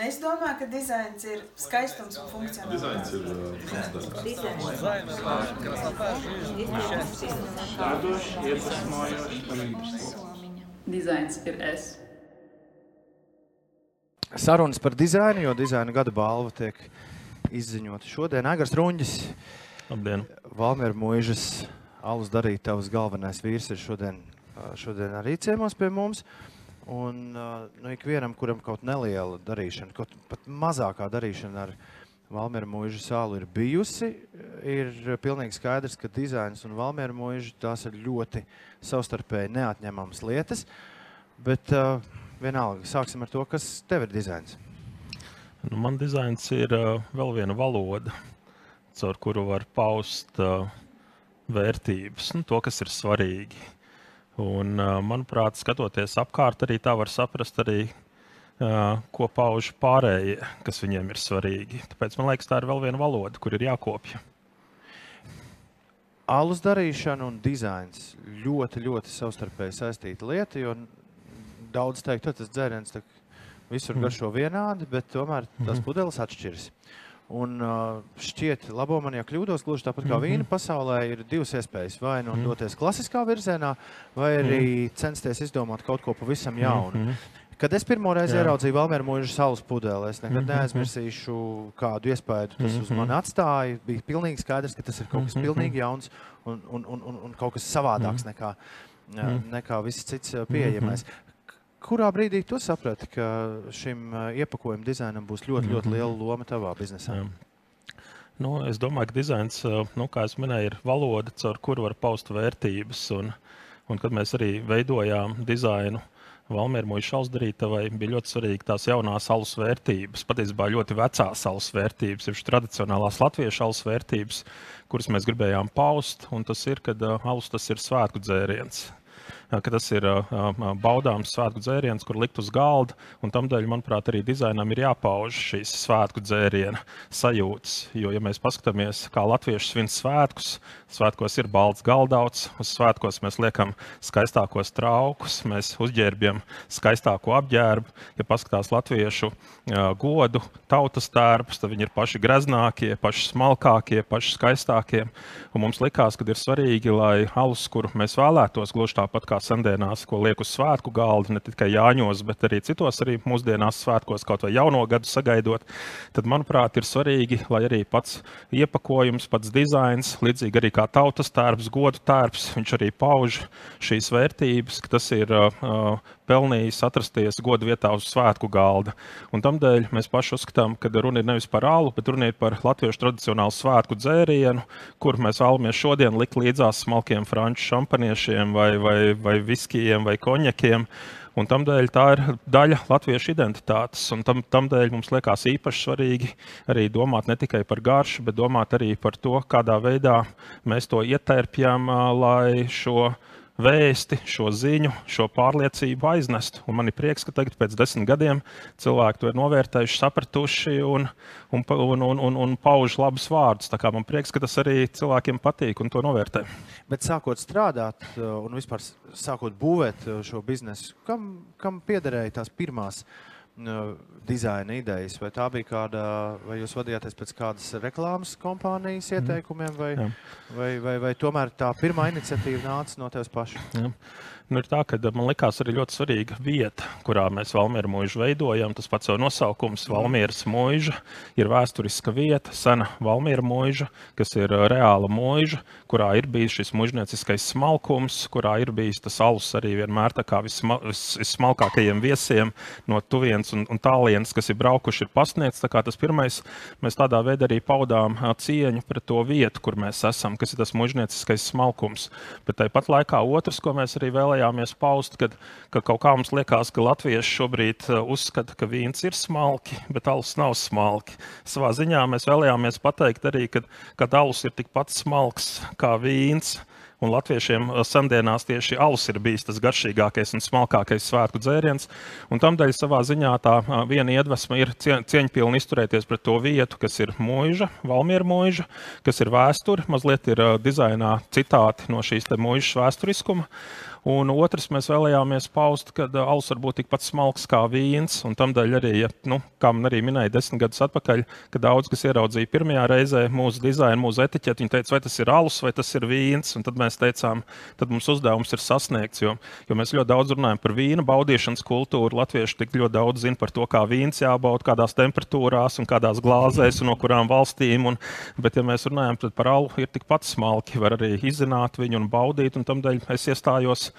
Es domāju, ka dizains ir skaistums un funkcionalitāte. Dizains ir Dizains ir es. Sarunas par dizainu, jo dizaina gada balva tiek izziņota šodien. Agars Runģis, Labdien! Valmiera mūžas alus darītājs galvenais vīrs ir šodien, šodien arī ciemos pie mums. Un nu, ikvienam, kuram kaut neliela darīšana, kaut pat mazākā darīšana ar Valmiera mūža sālu ir bijusi, ir pilnīgi skaidrs, ka dizains un Valmiera mūža tās ir ļoti savstarpēji neatņemamas lietas. Bet uh, vienalga, sāksim ar to, kas tev ir dizains. Nu, man dizains ir uh, vēl viena valoda, caur kuru var paust uh, vērtības, nu, to, kas ir svarīgi. Un, uh, manuprāt, skatoties apkārt, arī tā var saprast, arī, uh, ko pauž pārējie, kas viņiem ir svarīgi. Tāpēc man liekas, tā ir vēl viena valoda, kur ir jākopja. Alus darīšana un dizains ļoti, ļoti savstarpēji saistīta lieta, daudz teikt, tas dzēriens visur mm. garšo vienādi, bet tomēr tās mm. pudeles atšķiras. Un uh, šķiet, labo man, ja kļūdos, gluži tāpat kā mm -hmm. vīna pasaulē, ir divas iespējas. Vai nu mm. doties klasiskā virzienā, vai arī mm. censties izdomāt kaut ko pavisam jaunu. Mm -hmm. Kad es pirmo reizi Jā. ieraudzīju Valmēra mūža saules pudeli, es nekad mm -hmm. neaizmirsīšu, kādu iespēju tas mm -hmm. uz mani atstāja. Bija pilnīgi skaidrs, ka tas ir kaut kas mm -hmm. pilnīgi jauns un, un, un, un, un kaut kas savādāks mm -hmm. nekā, nekā viss cits pieejamais. Mm -hmm. Kurā brīdī tu saprati, ka šim iepakojuma dizainam būs ļoti, ļoti mhm. liela loma tavā biznesā? Jā. Nu, es domāju, ka dizains, nu, kā jau minēju, ir valoda, caur kuru var paust vērtības. Un, un kad mēs arī veidojām dizainu, Valmiera mūža šausdarītavai bija ļoti svarīgi tās jaunās alus vērtības, patiesībā ļoti vecās alus vērtības, ir tradicionālās latviešu alus vērtības, kuras mēs gribējām paust. Un tas ir, kad uh, alus tas ir svētku dzēriens ka tas ir baudāms svētku dzēriens, kur likt uz galda. Tādēļ, manuprāt, arī dizainam ir jāpauž šīs svētku dzēriena sajūtas. Jo, ja mēs paskatāmies, kā latvieši svin svētkus, svētkos ir balts galdauts, uz svētkos mēs liekam skaistākos traukus, mēs uzģērbjam skaistāko apģērbu. Ja paskatās latviešu godu, tautas tērpus, tad viņi ir paši greznākie, paši smalkākie, paši skaistākie. Un mums likās, ka ir svarīgi, lai alus, kuru mēs vēlētos, gluži tāpat kā sandēnās, ko liek uz svētku galda, ne tikai Jāņos, bet arī citos arī mūsdienās svētkos, kaut vai jauno gadu sagaidot, tad, manuprāt, ir svarīgi, lai arī pats iepakojums, pats dizains, līdzīgi arī kā tautas tērps, godu tērps, viņš arī pauž šīs vērtības, ka tas ir uh, pelnījis atrasties godu vietā uz svētku galda. Un tamdēļ mēs paši uzskatām, ka runa ir nevis par alu, bet runa ir par latviešu tradicionālu svētku dzērienu, kur mēs vēlamies šodien likt līdzās smalkiem franču šampaniešiem vai, vai, vai viskijiem vai konjakiem. Un tamdēļ tā ir daļa latviešu identitātes. Tam, tamdēļ mums liekas īpaši svarīgi arī domāt ne tikai par garšu, bet domāt arī par to, kādā veidā mēs to ietērpjam, lai šo vēsti, šo ziņu, šo pārliecību aiznest. Un man ir prieks, ka tagad, pēc desmit gadiem, cilvēki to ir novērtējuši, sapratuši un, un, un, un, un, un pauž labus vārdus. Man prieks, ka tas arī cilvēkiem patīk un to novērtē. Bet sākot strādāt uh, un vispār sākot būvēt uh, šo biznesu, kam, kam piederēja tās pirmās? Dizaina idejas, vai tā bija kāda, vai jūs vadījāties pēc kādas reklāmas kompānijas mhm. ieteikumiem, vai, vai, vai, vai tomēr tā pirmā iniciatīva nāca no tevis paša? Jā. Nu, ir tā, ka man liekas, arī ļoti svarīga vieta, kurā mēs Valmieru mūžu veidojam. Tas pats jau nosaukums - Valmieras mūža, ir vēsturiska vieta, sena Valmiera mūža, kas ir uh, reāla mūža, kurā ir bijis šis mužnieciskais smalkums, kurā ir bijis tas alus arī vienmēr tā kā visma, vis, vissmalkākajiem viesiem no tuvienes un, un tālienes, kas ir braukuši, ir pasniegts. Tas pirmais, mēs tādā veidā arī paudām uh, cieņu pret to vietu, kur mēs esam, kas ir tas mužnieciskais smalkums. Bet tāpat laikā otrs, ko mēs arī vēlējāmies, vēlējāmies paust, kad, ka kaut kā mums liekas, ka latvieši šobrīd uh, uzskata, ka vīns ir smalki, bet alus nav smalki. Savā ziņā mēs vēlējāmies pateikt arī, ka, ka alus ir tikpat smalks kā vīns. Un latviešiem uh, sendienās tieši alus ir bijis tas garšīgākais un smalkākais svētku dzēriens. Tādēļ savā ziņā tā uh, viena iedvesma ir cieņpilni izturēties pret to vietu, kas ir mūža, Valmiera mūža, kas ir vēsture. Mazliet ir dizainā citāti no šīs mūžas vēsturiskuma. Un otrs, mēs vēlējāmies paust, ka alus var būt tikpat smalks kā vīns. Un tamdēļ arī, ja, nu, kā man arī minēja desmit gadus atpakaļ, kad daudz kas ieraudzīja pirmajā reizē mūsu dizainu, mūsu etiķeti, viņi teica, vai tas ir alus vai tas ir vīns. Un tad mēs teicām, tad mums uzdevums ir sasniegts, jo, jo mēs ļoti daudz runājam par vīna baudīšanas kultūru. Latvieši tik ļoti daudz zina par to, kā vīns jābauda, kādās temperatūrās un kādās glāzēs un no kurām valstīm. Un, bet, ja mēs runājam par alu, ir tikpat smalki, var arī izzināt viņu un baudīt. Un tamdēļ es iestājos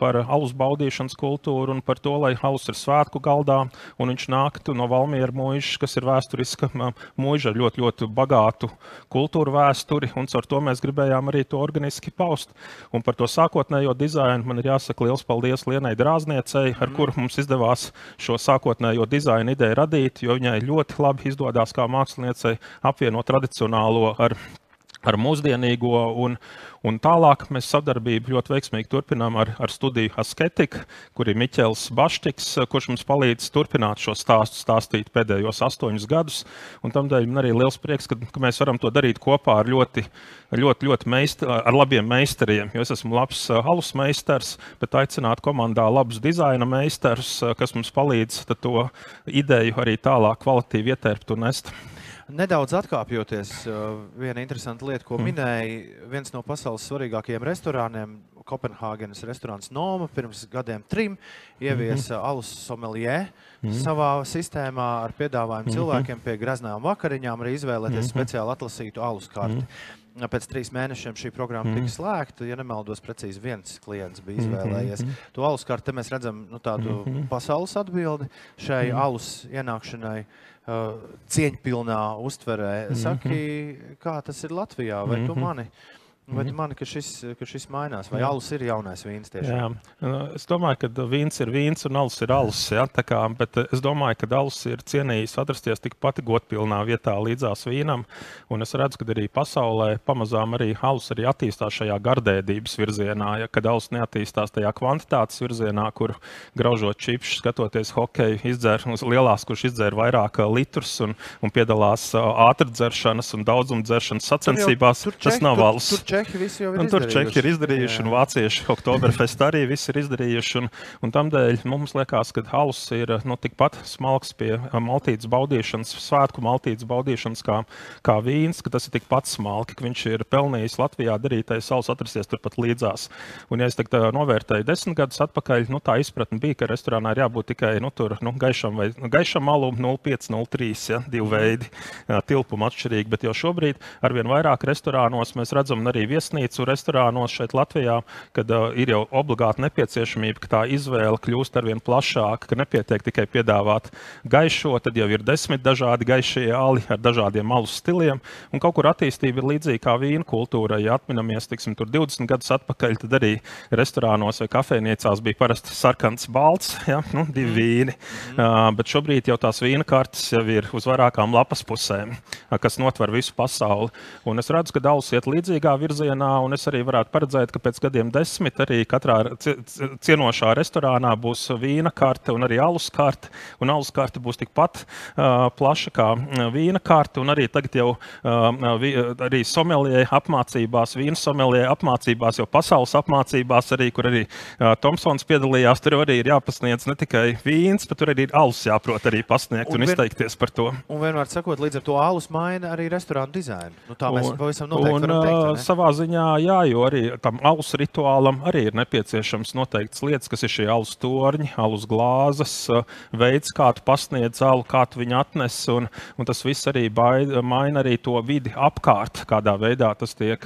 par alus baudīšanas kultūru un par to, lai alus ir svētku galdā un viņš nāktu no Valmiera mūža, kas ir vēsturiska mūža ar ļoti, ļoti bagātu kultūru vēsturi. Un ar to mēs gribējām arī to organiski paust. Un par to sākotnējo dizainu man ir jāsaka liels paldies Lienai Drāzniecei, ar kuru mums izdevās šo sākotnējo dizaina ideju radīt, jo viņai ļoti labi izdodas kā māksliniecei apvienot tradicionālo ar ar mūsdienīgo. Un, un tālāk mēs sadarbību ļoti veiksmīgi turpinām ar, ar studiju Asketika, kur ir Miķels Baštiks, kurš mums palīdz turpināt šo stāstu stāstīt pēdējos astoņus gadus. Un tamdēļ man arī liels prieks, ka, ka mēs varam to darīt kopā ar ļoti, ļoti, ļoti meistar, ar labiem meistariem. Jo es esmu labs halus meistars, bet aicināt komandā labus dizaina meistarus, kas mums palīdz to ideju arī tālāk kvalitīvi ietērpt un nest. Nedaudz atkāpjoties, viena interesanta lieta, ko mm. minēja, viens no pasaules svarīgākajiem restorāniem, Kopenhāgenes restorāns Noma, pirms gadiem trim ieviesa mm -hmm. alus sommelier mm -hmm. savā sistēmā ar piedāvājumu mm -hmm. cilvēkiem pie graznām vakariņām arī izvēlēties mm -hmm. speciāli atlasītu alus karti. Mm -hmm. Pēc trīs mēnešiem šī programma mm tika slēgta. Ja nemaldos, precīzi viens klients bija izvēlējies mm -hmm. to alus karti. Mēs redzam nu, tādu mm -hmm. pasaules atbildi šai mm -hmm. alus ienākšanai. Uh, cieņpilnā uztverē. Saki, mm -hmm. kā tas ir Latvijā, vai mm -hmm. tu mhm. mani? Vai tu mhm. mani, ka šis, ka šis mainās, vai alus ir jaunais vīns? Tiešām? Jā, nu, es domāju, ka vīns ir vīns un alus ir alus. Ja, kā, bet es domāju, ka alus ir cienījis atrasties tikpat godpilnā vietā līdzās vīnam. Un es redzu, ka arī pasaulē pamazām arī alus arī attīstās šajā gardēdības virzienā. Ja, kad alus neattīstās tajā kvantitātes virzienā, kur graužot čipšu, skatoties hokeju, izdzer uz lielās, kurš izdzer vairāk litrus un, un piedalās ātrdzeršanas un daudzumdzeršanas sacensībās, tur, tur tas nav alus. Tur Čehi visi jau ir un tur izdarījuši. Čehi ir izdarījuši, jā. un vācieši Oktoberfest arī viss ir izdarījuši. Un, un tamdēļ mums liekas, ka halus ir nu, tikpat smalks pie maltītes baudīšanas, svētku maltītes baudīšanas kā, kā vīns, ka tas ir tikpat smalki, ka viņš ir pelnījis Latvijā darītais savs atrasties turpat līdzās. Un, ja es tagad novērtēju desmit gadus atpakaļ, nu, tā izpratne bija, ka restorānā ir jābūt tikai nu, tur, nu, gaišam vai nu, gaišam malu 0,5, 0,3, ja, divi veidi tilpuma atšķirīgi, bet jau šobrīd arvien vairāk restorānos mēs redzam arī viesnīcu restorānos šeit Latvijā, kad uh, ir jau obligāti nepieciešamība, ka tā izvēle kļūst arvien plašāka, ka nepietiek tikai piedāvāt gaišo, tad jau ir desmit dažādi gaišie ali ar dažādiem malu stiliem. Un kaut kur attīstība ir līdzīga kā vīna kultūra. Ja atminamies, tiksim, tur 20 gadus atpakaļ, tad arī restorānos vai kafejnīcās bija parasti sarkans balts, ja? nu, divi mm. vīni. Mm. Uh, bet šobrīd jau tās vīna kartes jau ir uz vairākām lapas pusēm, uh, kas notver visu pasauli. Un es redzu, ka daudz iet līdzīgā virzienā, un es arī varētu paredzēt, ka pēc gadiem desmit arī katrā cienošā restorānā būs vīna karte un arī alus karte. Un alus karte būs tikpat uh, plaša kā vīna karte. Un arī tagad jau uh, vi, arī somelie apmācībās, vīna somelie apmācībās, jau pasaules apmācībās, arī, kur arī uh, Tomsons piedalījās, tur arī ir jāpasniedz ne tikai vīns, bet tur arī ir alus jāprot arī pasniegt un, un vien, izteikties par to. Un vienmēr sakot, līdz ar to alus maina arī restorānu dizainu. Nu, tā mēs un, pavisam noteikti un, varam teikt ziņā, jā, jo arī tam alus rituālam arī ir nepieciešams noteikts lietas, kas ir šie alus torņi, alus glāzes, veids, kā tu pasniedz alu, kā tu viņu atnes. Un, un tas viss arī baida, maina arī to vidi apkārt, kādā veidā tas tiek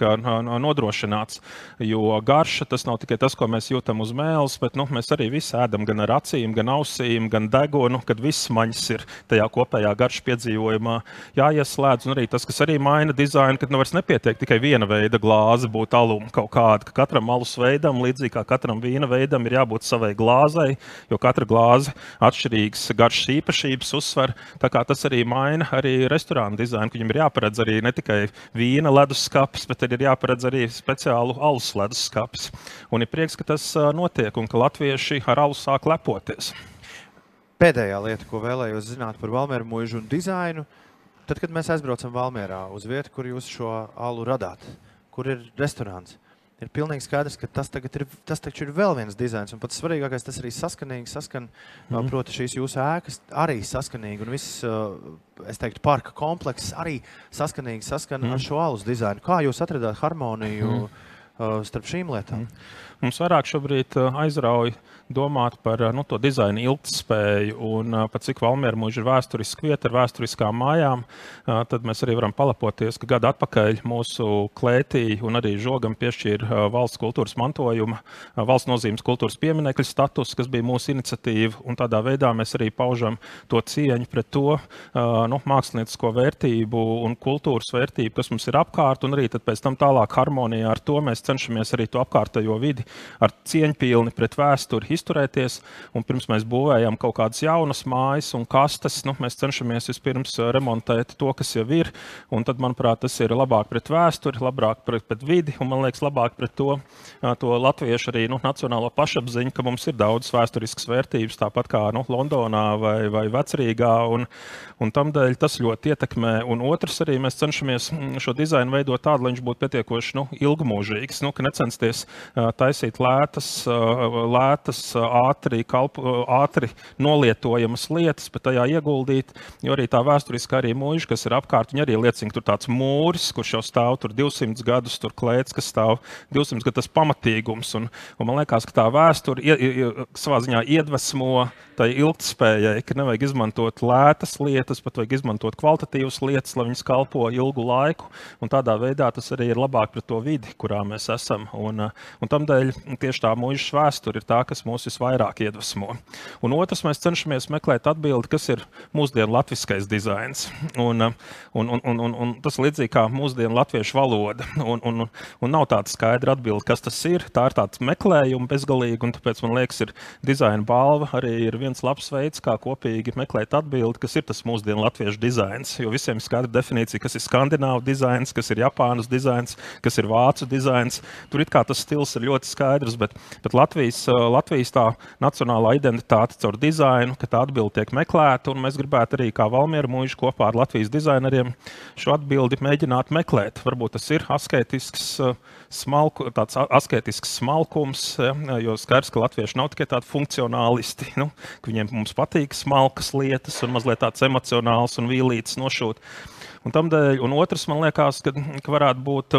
nodrošināts. Jo garša tas nav tikai tas, ko mēs jūtam uz mēles, bet nu, mēs arī visi ēdam gan ar acīm, gan ausīm, gan degunu, kad viss maņas ir tajā kopējā garša piedzīvojumā jāieslēdz. Un arī tas, kas arī maina dizainu, kad nu vairs nepietiek tikai viena veida glāze būtu aluma kaut kāda. Ka katram alus veidam, līdzīgi kā katram vīna veidam, ir jābūt savai glāzei, jo katra glāze atšķirīgas garšas īpašības uzsver. Tas arī maina arī restorānu dizainu, ka viņam ir jāparedz arī ne tikai vīna leduskapis, bet ir jāparedz arī speciālu alus leduskapis. Un ir prieks, ka tas notiek un ka latvieši ar alu sāk lepoties. Pēdējā lieta, ko vēlējos zināt par Valmēru mūžu un dizainu, tad, kad mēs aizbraucam Valmērā uz vietu, kur jūs šo alu radāt, kur ir restorāns. ir pilnīgi skaidrs, ka tas, ir, tas taču ir vēl viens dizains. Un pats svarīgākais, tas arī saskanīgi saskan, mm. proti, šīs jūsu ēkas arī saskanīgi. Un viss, es teiktu, parka komplekss arī saskanīgi saskan mm. ar šo alus dizainu. Kā jūs atradāt harmoniju mm. starp šīm lietām? Mm. Mums vairāk šobrīd aizrauja domāt par nu, to dizaina ilgspēju un par cik Valmiera mūža ir vēsturiski vieta ar vēsturiskām mājām, tad mēs arī varam palapoties, ka gadu atpakaļ mūsu klētī un arī žogam piešķīra valsts kultūras mantojuma, valsts nozīmes kultūras pieminekļa status, kas bija mūsu iniciatīva. Un tādā veidā mēs arī paužam to cieņu pret to nu, māksliniecisko vērtību un kultūras vērtību, kas mums ir apkārt, un arī pēc tam tālāk harmonijā ar to mēs cenšamies arī to apkārtējo vidi ar cieņpilni pret vēsturi izturēties. Un pirms mēs būvējam kaut kādas jaunas mājas un kastes, nu, mēs cenšamies vispirms uh, remontēt to, kas jau ir. Un tad, manuprāt, tas ir labāk pret vēsturi, labāk pret, pret vidi un, man liekas, labāk pret to, uh, to latviešu arī nu, nacionālo pašapziņu, ka mums ir daudz vēsturiskas vērtības, tāpat kā nu, Londonā vai, vai Vecrīgā. Un, un tam dēļ tas ļoti ietekmē. Un otrs arī mēs cenšamies mm, šo dizainu veidot tādu, lai viņš būtu pietiekoši nu, ilgmūžīgs, nu, ka necensties uh, taisīt lētas, lētas ātri, kalpu, ātri nolietojamas lietas, bet tajā ieguldīt. Jo arī tā vēsturiskā arī mūža, kas ir apkārt, viņa arī liecina, ka tur tāds mūris, kurš jau stāv tur 200 gadus, tur klēts, kas stāv 200 gadus, tas pamatīgums. Un, un man liekas, ka tā vēsture ie, ie, savā ziņā iedvesmo tai ilgspējai, ka nevajag izmantot lētas lietas, bet vajag izmantot kvalitatīvas lietas, lai viņas kalpo ilgu laiku. Un tādā veidā tas arī ir labāk pret to vidi, kurā mēs esam. Un, un tam dēļ tieši tā mūža vēsture ir tā, kas mūs visvairāk iedvesmo. Un otrs, mēs cenšamies meklēt atbildi, kas ir mūsdienu latviskais dizains. Un, un, un, un, un, tas līdzīgi kā mūsdienu latviešu valoda. Un, un, un nav tāda skaidra atbilde, kas tas ir. Tā ir tāds meklējums bezgalīgi, un tāpēc man liekas, ir dizaina balva arī ir viens labs veids, kā kopīgi meklēt atbildi, kas ir tas mūsdienu latviešu dizains. Jo visiem ir skaidra definīcija, kas ir skandināvu dizains, kas ir Japānas dizains, kas ir vācu dizains. Tur it kā tas stils ir ļoti skaidrs, bet, bet Latvijas, Latvijas tā nacionālā identitāte caur dizainu, ka tā atbilde tiek meklēta. Mēs gribētu arī kā Valmiera mūža kopā ar Latvijas dizaineriem šo atbildi mēģināt meklēt. Varbūt tas ir asketisks. Uh, smalku, tāds asketisks smalkums, jo skaidrs, ka latvieši nav tikai tādi funkcionālisti. Nu, viņiem patīk smalkas lietas un mazliet tāds emocionāls un vīlīts nošūt. Un, dēļ, un otrs, man liekas, ka, ka varētu būt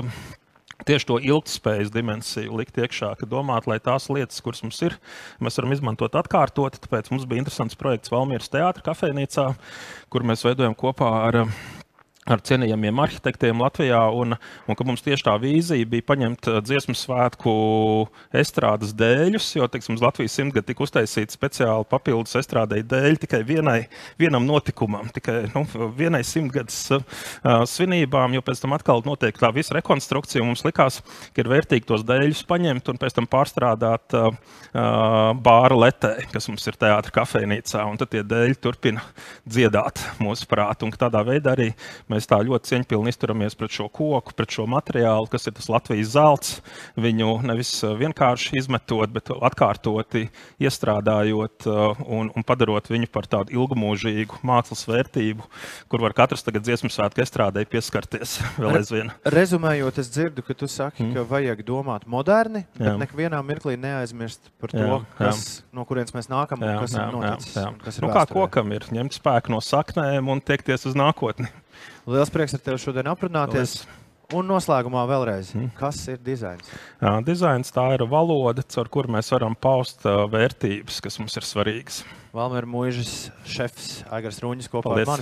tieši to ilgspējas dimensiju likt iekšā, ka domāt, lai tās lietas, kuras mums ir, mēs varam izmantot atkārtot. Tāpēc mums bija interesants projekts Valmieras teātris kafejnīcā, kur mēs veidojam kopā ar ar cienījamiem arhitektiem Latvijā, un, un ka mums tieši tā vīzija bija paņemt uh, dziesmu svētku estrādes dēļus, jo teiksim, Latvijas simtgadi tika uztaisīta speciāli papildus estrādei dēļ tikai vienai, vienam notikumam, tikai nu, vienai simtgades uh, svinībām, jo pēc tam atkal notiek tā visa rekonstrukcija. Mums likās, ka ir vērtīgi tos dēļus paņemt un pēc tam pārstrādāt uh, uh bāra letē, kas mums ir teātris kafejnīcā, un tad tie dēļi turpina dziedāt mūsu prātu. Tādā veidā arī mēs tā ļoti cieņpilni izturamies pret šo koku, pret šo materiālu, kas ir tas Latvijas zelts. Viņu nevis uh, vienkārši izmetot, bet atkārtoti iestrādājot uh, un, un padarot viņu par tādu ilgmūžīgu mākslas vērtību, kur var katrs tagad dziesmu svētku estrādē pieskarties vēl aizvien. Rezumējot, es dzirdu, ka tu saki, mm. ka vajag domāt moderni, bet jā. nekvienā mirklī neaizmirst par to, jā, kas, jā. no kurienes mēs nākam un jā, kas jā, ir noticis. Jā, jā. Kas ir nu, kā kokam ir ņemt spēku no saknēm un tiekties uz nākotni. Liels prieks ar tevi šodien aprunāties. Liels. Un noslēgumā vēlreiz, hmm. kas ir dizains? Jā, dizains tā ir valoda, caur kuru mēs varam paust vērtības, kas mums ir svarīgas. Valmēra mūžas šefs Aigars Rūņš kopā Paldies. ar mani.